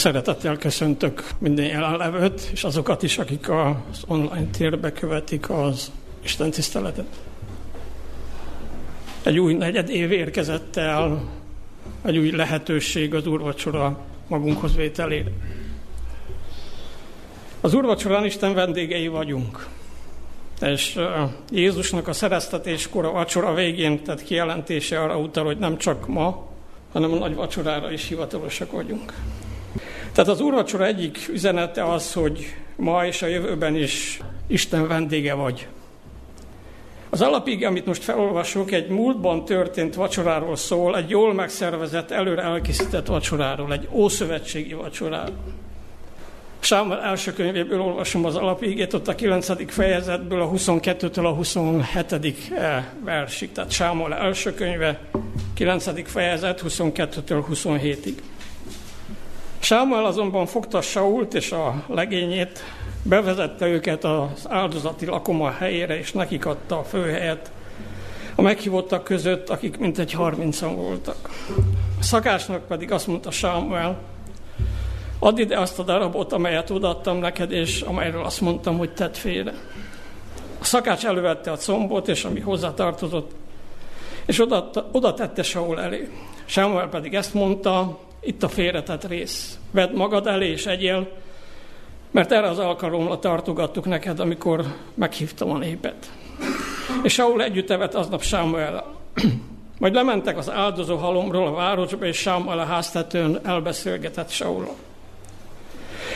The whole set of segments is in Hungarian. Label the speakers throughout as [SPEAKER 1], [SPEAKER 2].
[SPEAKER 1] Szeretettel köszöntök minden jelenlevőt, és azokat is, akik az online térbe követik az Isten tiszteletet. Egy új negyed év érkezett el, egy új lehetőség az úrvacsora magunkhoz vételére. Az úrvacsorán Isten vendégei vagyunk. És Jézusnak a szereztetéskor a vacsora végén tett kijelentése arra utal, hogy nem csak ma, hanem a nagy vacsorára is hivatalosak vagyunk. Tehát az úrvacsora egyik üzenete az, hogy ma és a jövőben is Isten vendége vagy. Az alapig, amit most felolvasok, egy múltban történt vacsoráról szól, egy jól megszervezett, előre elkészített vacsoráról, egy ószövetségi vacsoráról. Sámuel első könyvéből olvasom az alapigét, ott a 9. fejezetből a 22-től a 27. Eh, versig, tehát Sámuel első könyve, 9. fejezet, 22-től 27-ig. Sámuel azonban fogta Sault és a legényét, bevezette őket az áldozati lakoma helyére, és nekik adta a főhelyet a meghívottak között, akik mintegy harmincan voltak. A szakásnak pedig azt mondta Sámuel, add ide azt a darabot, amelyet odaadtam neked, és amelyről azt mondtam, hogy tedd félre. A szakács elővette a combot, és ami hozzátartozott, és oda, oda tette Saul elé. Sámuel pedig ezt mondta, itt a félretett rész. Vedd magad elé és egyél, mert erre az alkalomra tartogattuk neked, amikor meghívtam a népet. És Saul együtt evett aznap Sámuel. Majd lementek az áldozó halomról a városba, és Sámuel a háztetőn elbeszélgetett Saulról.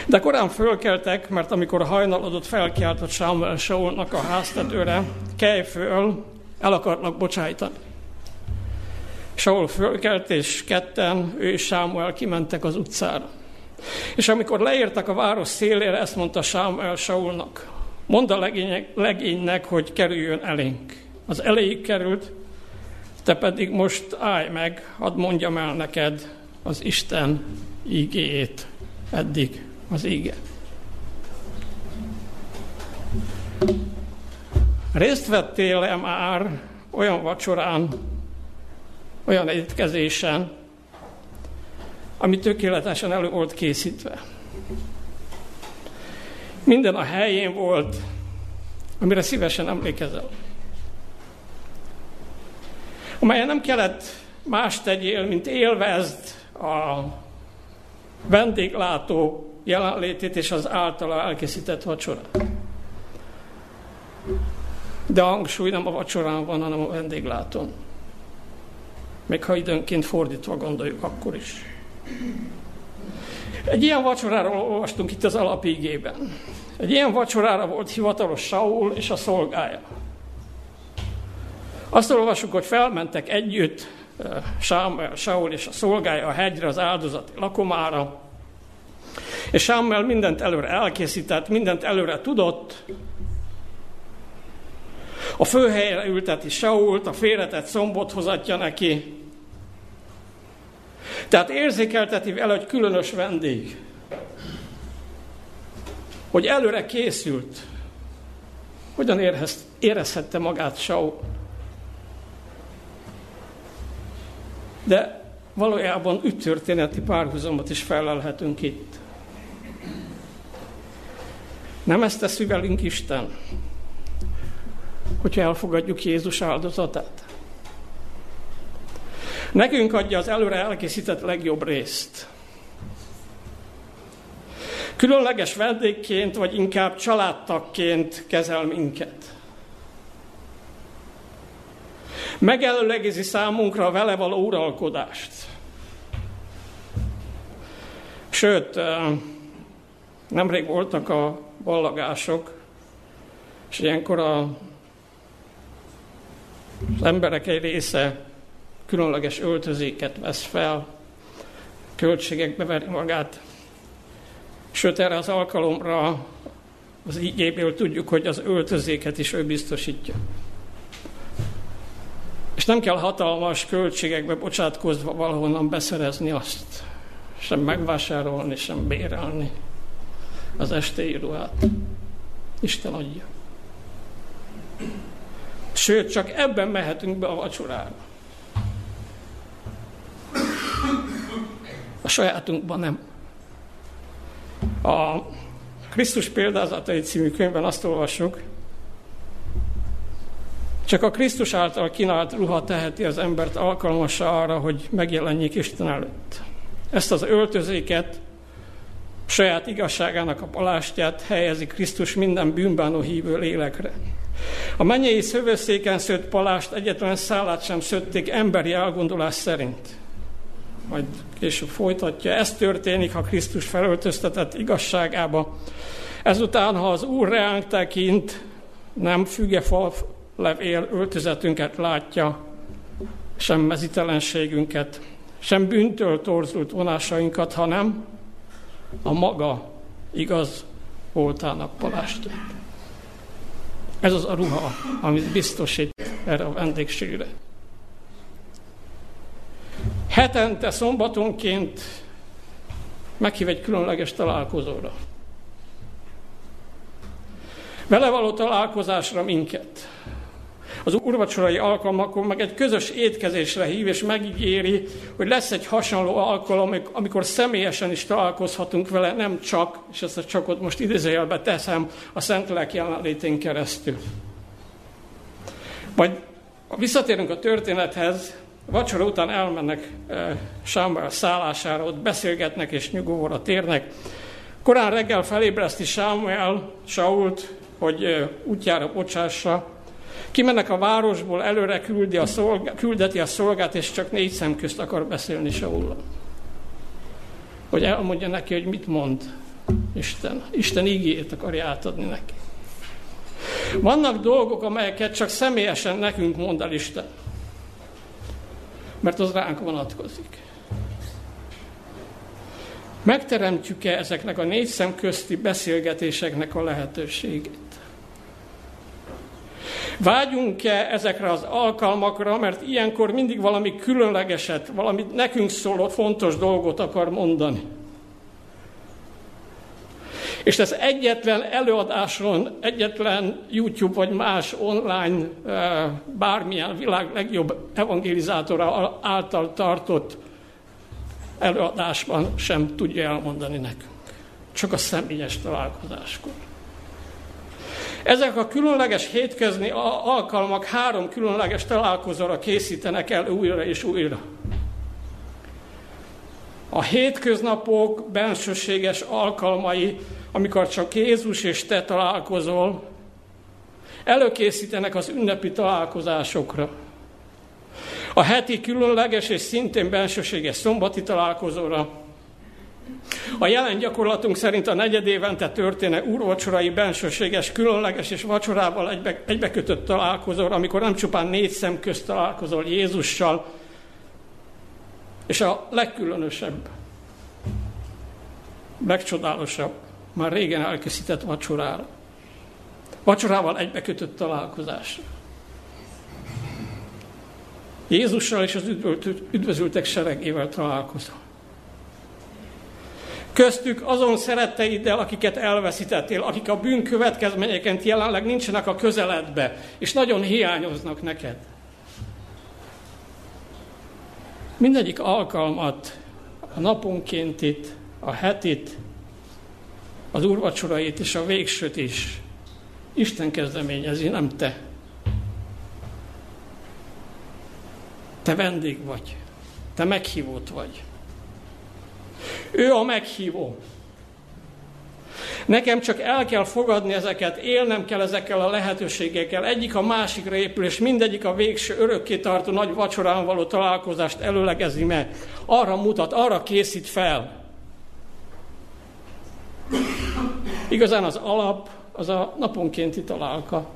[SPEAKER 1] De korán fölkeltek, mert amikor hajnalodott felkiáltott Sámuel Saulnak a háztetőre, kelj föl, el akarnak bocsájtani. Saul fölkelt, és ketten, ő és Sámuel kimentek az utcára. És amikor leértek a város szélére, ezt mondta Sámuel Saulnak, mondd a legénynek, legénynek, hogy kerüljön elénk. Az elejéig került, te pedig most állj meg, hadd mondjam el neked az Isten ígéjét eddig az íge. Részt vettél-e már olyan vacsorán, olyan étkezésen, ami tökéletesen elő volt készítve. Minden a helyén volt, amire szívesen emlékezel. Amelyen nem kellett más tegyél, mint élvezd a vendéglátó jelenlétét és az általa elkészített vacsorát. De a hangsúly nem a vacsorán van, hanem a vendéglátón. Még ha időnként fordítva gondoljuk, akkor is. Egy ilyen vacsoráról olvastunk itt az alapígében. Egy ilyen vacsorára volt hivatalos Saul és a szolgája. Azt olvasjuk, hogy felmentek együtt Sámuel, Saul és a szolgája a hegyre, az áldozati lakomára, és Sámuel mindent előre elkészített, mindent előre tudott. A főhelyre ülteti Sault, a félretett szombot hozatja neki, tehát érzékelteti vele, hogy különös vendég. Hogy előre készült. Hogyan érhez, érezhette magát Saul? De valójában üttörténeti párhuzamot is felelhetünk itt. Nem ezt teszi velünk Isten, hogyha elfogadjuk Jézus áldozatát? Nekünk adja az előre elkészített legjobb részt. Különleges vendégként, vagy inkább családtagként kezel minket. Megelőlegezi számunkra vele való uralkodást. Sőt, nemrég voltak a ballagások, és ilyenkor a, az emberek egy része különleges öltözéket vesz fel, költségekbe veri magát. Sőt, erre az alkalomra az ígéből tudjuk, hogy az öltözéket is ő biztosítja. És nem kell hatalmas költségekbe bocsátkozva valahonnan beszerezni azt, sem megvásárolni, sem bérelni az estei ruhát. Isten adja. Sőt, csak ebben mehetünk be a vacsorára. A sajátunkban nem. A Krisztus példázatai című könyvben azt olvassuk, csak a Krisztus által kínált ruha teheti az embert alkalmasra arra, hogy megjelenjék Isten előtt. Ezt az öltözéket, saját igazságának a palástját helyezi Krisztus minden bűnbánó hívő lélekre. A mennyei szövőszéken szőtt palást egyetlen szállát sem szötték emberi elgondolás szerint. Majd később folytatja. Ez történik, ha Krisztus felöltöztetett igazságába. Ezután, ha az Úr reánk tekint, nem fügefal levél öltözetünket látja, sem mezitelenségünket, sem bűntől torzult vonásainkat, hanem a maga igaz voltának palástját. Ez az a ruha, amit biztosít erre a vendégségre. Hetente, szombatonként meghív egy különleges találkozóra. Vele való találkozásra minket az urvacsorai alkalmakon meg egy közös étkezésre hív, és megígéri, hogy lesz egy hasonló alkalom, amikor személyesen is találkozhatunk vele, nem csak, és ezt a csakot most idézőjelbe teszem, a Szentlélek jelenlétén keresztül. Vagy visszatérünk a történethez, vacsora után elmennek e, Sámuel szállására, ott beszélgetnek és nyugovóra térnek. Korán reggel felébreszti Sámuel Sault, hogy e, útjára bocsássa, Kimennek a városból, előre küldi a szolgá, küldeti a szolgát, és csak négy szem közt akar beszélni Saul. Hogy elmondja neki, hogy mit mond Isten. Isten ígét akarja átadni neki. Vannak dolgok, amelyeket csak személyesen nekünk mond el Isten. Mert az ránk vonatkozik. Megteremtjük-e ezeknek a négy szem közti beszélgetéseknek a lehetőségét? Vágyunk-e ezekre az alkalmakra, mert ilyenkor mindig valami különlegeset, valami nekünk szóló fontos dolgot akar mondani. És ez egyetlen előadáson, egyetlen YouTube vagy más online, eh, bármilyen világ legjobb evangelizátora által tartott előadásban sem tudja elmondani nekünk. Csak a személyes találkozáskor. Ezek a különleges hétközni alkalmak három különleges találkozóra készítenek el újra és újra. A hétköznapok bensőséges alkalmai, amikor csak Jézus és te találkozol, előkészítenek az ünnepi találkozásokra. A heti különleges és szintén bensőséges szombati találkozóra, a jelen gyakorlatunk szerint a negyed évente történő úrvacsorai bensőséges, különleges és vacsorával egybe, egybekötött találkozó, amikor nem csupán négy szem közt találkozol Jézussal, és a legkülönösebb, legcsodálósabb, már régen elkészített vacsorára. Vacsorával egybekötött találkozás. Jézussal és az üdvözültek seregével találkozol. Köztük azon szeretteiddel, akiket elveszítettél, akik a bűn következményeként jelenleg nincsenek a közeledbe, és nagyon hiányoznak neked. Mindegyik alkalmat, a naponkéntit, a hetit, az úrvacsorait és a végsőt is Isten kezdeményezi, nem te. Te vendég vagy, te meghívott vagy. Ő a meghívó. Nekem csak el kell fogadni ezeket, élnem kell ezekkel a lehetőségekkel. Egyik a másikra épül, és mindegyik a végső örökké tartó nagy vacsorán való találkozást előlegezi meg. Arra mutat, arra készít fel. Igazán az alap az a naponkénti találka.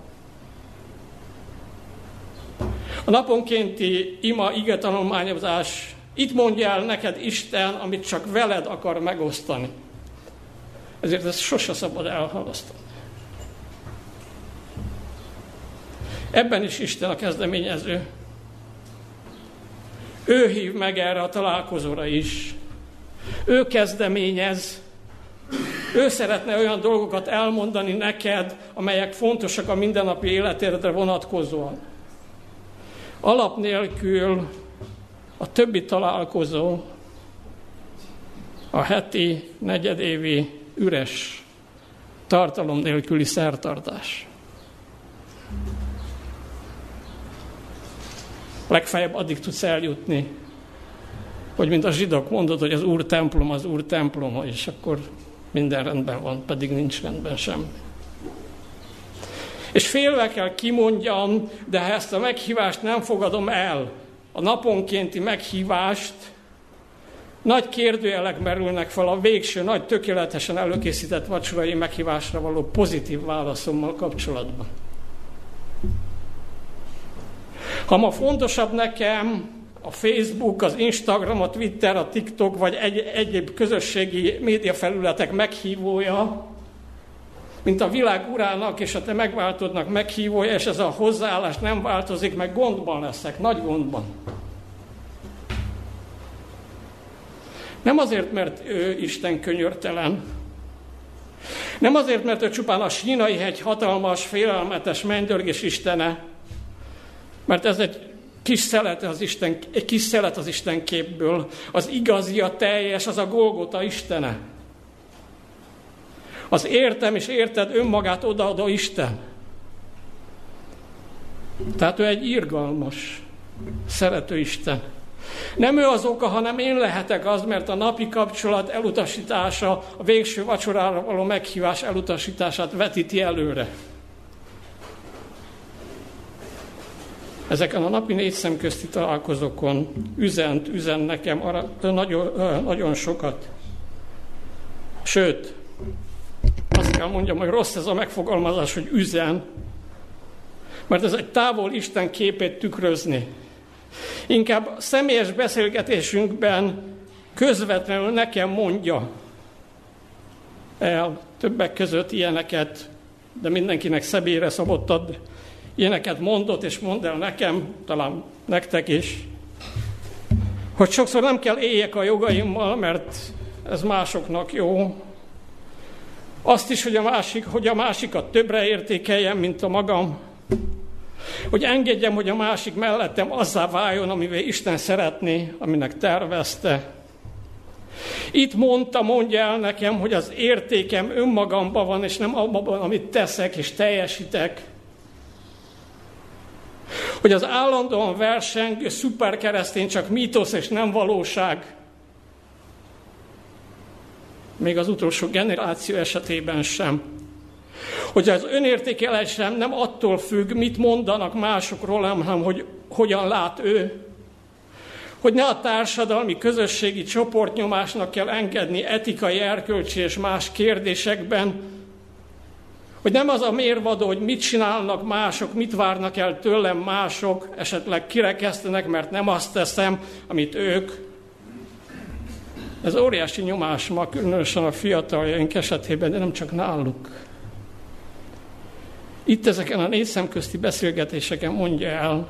[SPEAKER 1] A naponkénti ima ige tanulmányozás itt mondja el neked Isten, amit csak veled akar megosztani. Ezért ezt sose szabad elhalasztani. Ebben is Isten a kezdeményező. Ő hív meg erre a találkozóra is. Ő kezdeményez. Ő szeretne olyan dolgokat elmondani neked, amelyek fontosak a mindennapi életedre vonatkozóan. Alap nélkül a többi találkozó, a heti, negyedévi üres, tartalom nélküli szertartás. Legfeljebb addig tudsz eljutni, hogy mint a zsidók mondod, hogy az Úr templom az Úr temploma, és akkor minden rendben van, pedig nincs rendben semmi. És félve kell kimondjam, de ha ezt a meghívást nem fogadom el, a naponkénti meghívást, nagy kérdőjelek merülnek fel a végső, nagy tökéletesen előkészített vacsorai meghívásra való pozitív válaszommal kapcsolatban. Ha ma fontosabb nekem a Facebook, az Instagram, a Twitter, a TikTok vagy egy, egyéb közösségi médiafelületek meghívója, mint a világ urának és a te megváltodnak meghívója, és ez a hozzáállás nem változik, meg gondban leszek, nagy gondban. Nem azért, mert ő Isten könyörtelen, nem azért, mert ő csupán a sínai hegy hatalmas, félelmetes mennydörgés istene, mert ez egy kis szelet az Isten, egy kis szelet az Isten képből. Az igazi, a teljes, az a Golgota Istene. Az értem és érted önmagát odaadó Isten. Tehát ő egy irgalmas, szerető Isten. Nem ő az oka, hanem én lehetek az, mert a napi kapcsolat elutasítása, a végső vacsorára való meghívás elutasítását vetíti előre. Ezeken a napi négy szemközti találkozókon üzent, üzen nekem arra, nagyon, nagyon sokat. Sőt, kell mondjam, hogy rossz ez a megfogalmazás, hogy üzen, mert ez egy távol Isten képét tükrözni. Inkább személyes beszélgetésünkben közvetlenül nekem mondja el többek között ilyeneket, de mindenkinek szebére szabottad ilyeneket mondott, és mond el nekem, talán nektek is, hogy sokszor nem kell éljek a jogaimmal, mert ez másoknak jó. Azt is, hogy a, másik, hogy a másikat többre értékeljem, mint a magam. Hogy engedjem, hogy a másik mellettem azzá váljon, amivel Isten szeretné, aminek tervezte. Itt mondta, mondja el nekem, hogy az értékem önmagamban van, és nem abban, amit teszek és teljesítek. Hogy az állandóan versengő szuperkeresztény csak mítosz és nem valóság. Még az utolsó generáció esetében sem. Hogy az önértékelésem nem attól függ, mit mondanak másokról, hanem hogy hogyan lát ő. Hogy ne a társadalmi, közösségi csoportnyomásnak kell engedni etikai, erkölcsi és más kérdésekben, hogy nem az a mérvadó, hogy mit csinálnak mások, mit várnak el tőlem mások, esetleg kirekesztenek, mert nem azt teszem, amit ők. Ez óriási nyomás ma, különösen a fiataljaink esetében, de nem csak náluk. Itt ezeken a négy szemközti beszélgetéseken mondja el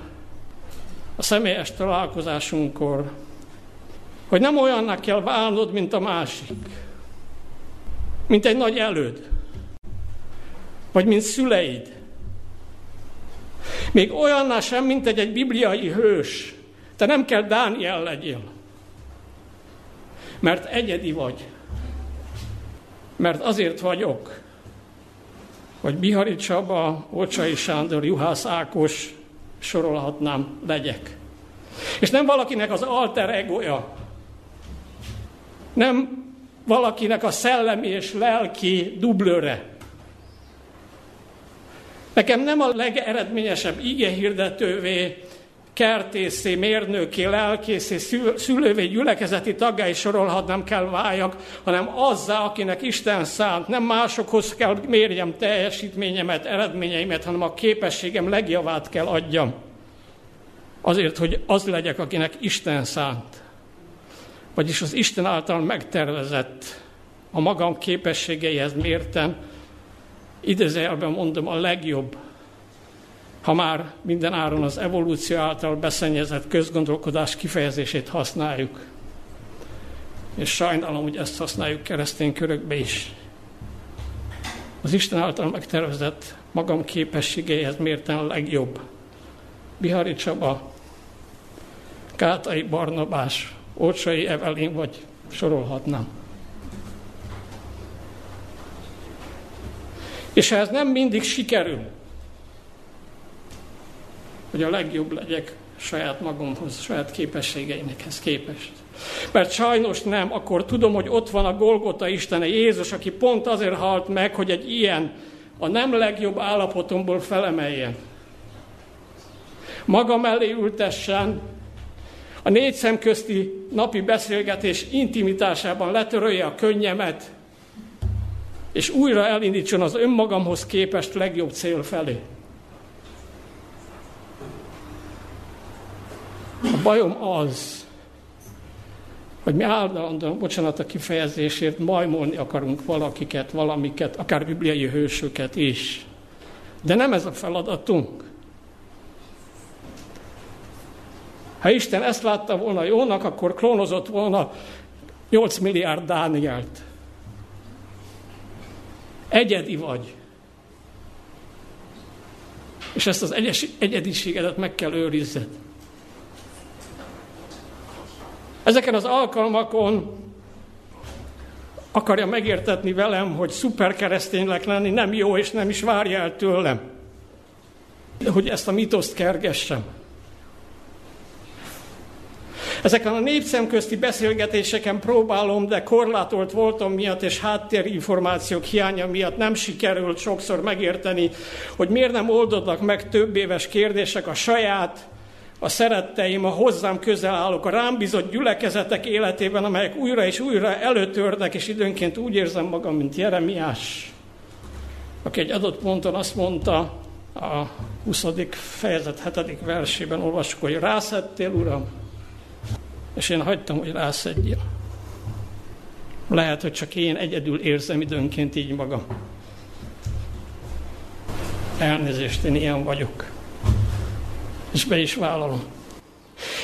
[SPEAKER 1] a személyes találkozásunkkor, hogy nem olyannak kell válnod, mint a másik. Mint egy nagy előd vagy mint szüleid. Még olyanná sem, mint egy, egy bibliai hős. Te nem kell Dániel legyél. Mert egyedi vagy. Mert azért vagyok, hogy Bihari Csaba, Ocsai Sándor, Juhász Ákos, sorolhatnám, legyek. És nem valakinek az alter egoja, nem valakinek a szellemi és lelki dublőre, Nekem nem a legeredményesebb hirdetővé, kertészé, mérnöké, lelkészé, szülővé, gyülekezeti taggá is sorolhatnám kell váljak, hanem azzá, akinek Isten szánt. Nem másokhoz kell mérjem teljesítményemet, eredményeimet, hanem a képességem legjavát kell adjam. Azért, hogy az legyek, akinek Isten szánt. Vagyis az Isten által megtervezett, a magam képességeihez mérten, idézőjelben mondom, a legjobb, ha már minden áron az evolúció által beszennyezett közgondolkodás kifejezését használjuk. És sajnálom, hogy ezt használjuk keresztény körökbe is. Az Isten által megtervezett magam képességeihez mérten a legjobb. Bihari Csaba, Kátai Barnabás, Ócsai Evelin, vagy sorolhatnám. És ez nem mindig sikerül, hogy a legjobb legyek saját magamhoz, saját képességeimekhez képest. Mert sajnos nem, akkor tudom, hogy ott van a Golgota Istene, Jézus, aki pont azért halt meg, hogy egy ilyen, a nem legjobb állapotomból felemeljen. Maga mellé ültessen, a négy szem közti napi beszélgetés intimitásában letörölje a könnyemet, és újra elindítson az önmagamhoz képest legjobb cél felé. Bajom az, hogy mi állandóan, bocsánat a kifejezésért, majmolni akarunk valakiket, valamiket, akár bibliai hősöket is. De nem ez a feladatunk. Ha Isten ezt látta volna jónak, akkor klónozott volna 8 milliárd Dánielt. Egyedi vagy. És ezt az egyes, egyediségedet meg kell őrizzed. Ezeken az alkalmakon akarja megértetni velem, hogy szuper kereszténynek lenni nem jó, és nem is várja el tőlem. Hogy ezt a mitoszt kergessem. Ezeken a népszemközti beszélgetéseken próbálom, de korlátolt voltam miatt és háttérinformációk hiánya miatt nem sikerült sokszor megérteni, hogy miért nem oldodnak meg több éves kérdések a saját, a szeretteim, a hozzám közel állók, a rám bizott gyülekezetek életében, amelyek újra és újra előtörnek, és időnként úgy érzem magam, mint Jeremiás, aki egy adott ponton azt mondta, a 20. fejezet 7. versében olvasjuk, hogy rászettél, Uram, és én hagytam, hogy rászedjem. Lehet, hogy csak én egyedül érzem időnként így magam. Elnézést, én ilyen vagyok. És be is vállalom.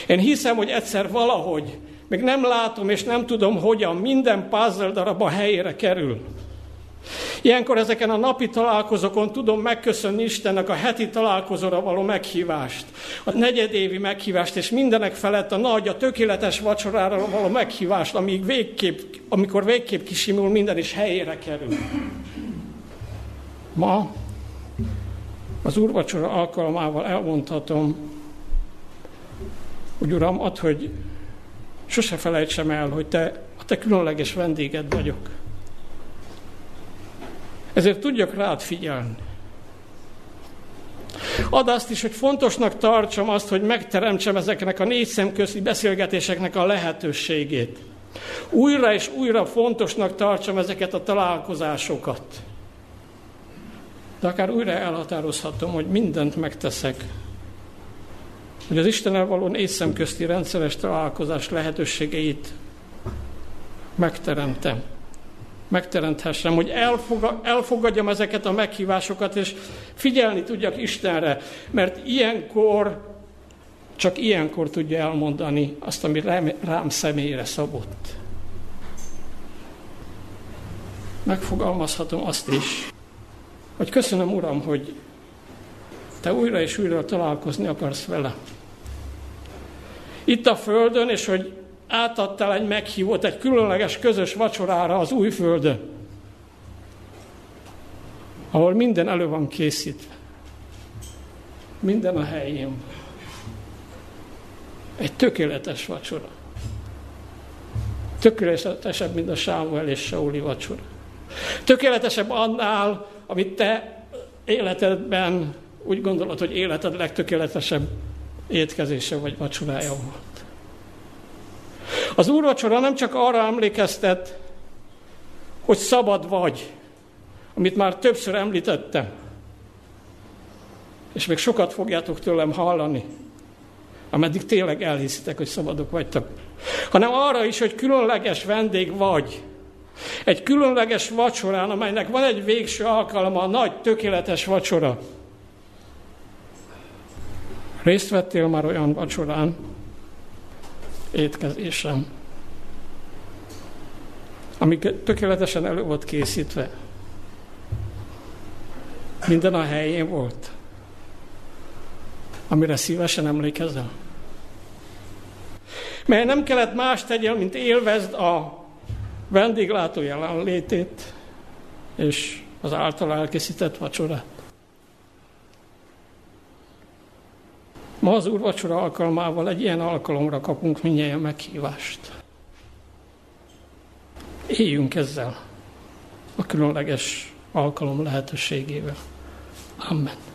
[SPEAKER 1] Én hiszem, hogy egyszer valahogy, még nem látom és nem tudom hogyan, minden puzzle darab a helyére kerül. Ilyenkor ezeken a napi találkozókon tudom megköszönni Istennek a heti találkozóra való meghívást, a negyedévi meghívást, és mindenek felett a nagy, a tökéletes vacsorára való meghívást, amíg végképp, amikor végképp kisimul, minden is helyére kerül. Ma az úrvacsora alkalmával elmondhatom, hogy Uram, ad, hogy sose felejtsem el, hogy te, a te különleges vendéged vagyok. Ezért tudjak rád figyelni. Ad azt is, hogy fontosnak tartsam azt, hogy megteremtsem ezeknek a négy szemközi beszélgetéseknek a lehetőségét. Újra és újra fontosnak tartsam ezeket a találkozásokat. De akár újra elhatározhatom, hogy mindent megteszek, hogy az Istennel való négy szemközti rendszeres találkozás lehetőségeit megteremtem. Megteremthessem, hogy elfogadjam ezeket a meghívásokat, és figyelni tudjak Istenre, mert ilyenkor, csak ilyenkor tudja elmondani azt, ami rám személyre szabott. Megfogalmazhatom azt is, hogy köszönöm, Uram, hogy te újra és újra találkozni akarsz vele. Itt a Földön, és hogy átadtál egy meghívót, egy különleges közös vacsorára az új földön, ahol minden elő van készítve. Minden a helyén. Egy tökéletes vacsora. Tökéletesebb, mint a Sámuel és Sauli vacsora. Tökéletesebb annál, amit te életedben úgy gondolod, hogy életed legtökéletesebb étkezése vagy vacsorája volt. Az úrvacsora nem csak arra emlékeztet, hogy szabad vagy, amit már többször említettem, és még sokat fogjátok tőlem hallani, ameddig tényleg elhiszitek, hogy szabadok vagytok, hanem arra is, hogy különleges vendég vagy. Egy különleges vacsorán, amelynek van egy végső alkalma, a nagy, tökéletes vacsora. Részt vettél már olyan vacsorán, étkezésem, ami tökéletesen elő volt készítve. Minden a helyén volt, amire szívesen emlékezel. Mert nem kellett más tegyél, mint élvezd a vendéglátó jelenlétét, és az által elkészített vacsorát. Ma az úrvacsora alkalmával egy ilyen alkalomra kapunk mindjárt meghívást. Éljünk ezzel a különleges alkalom lehetőségével. Amen.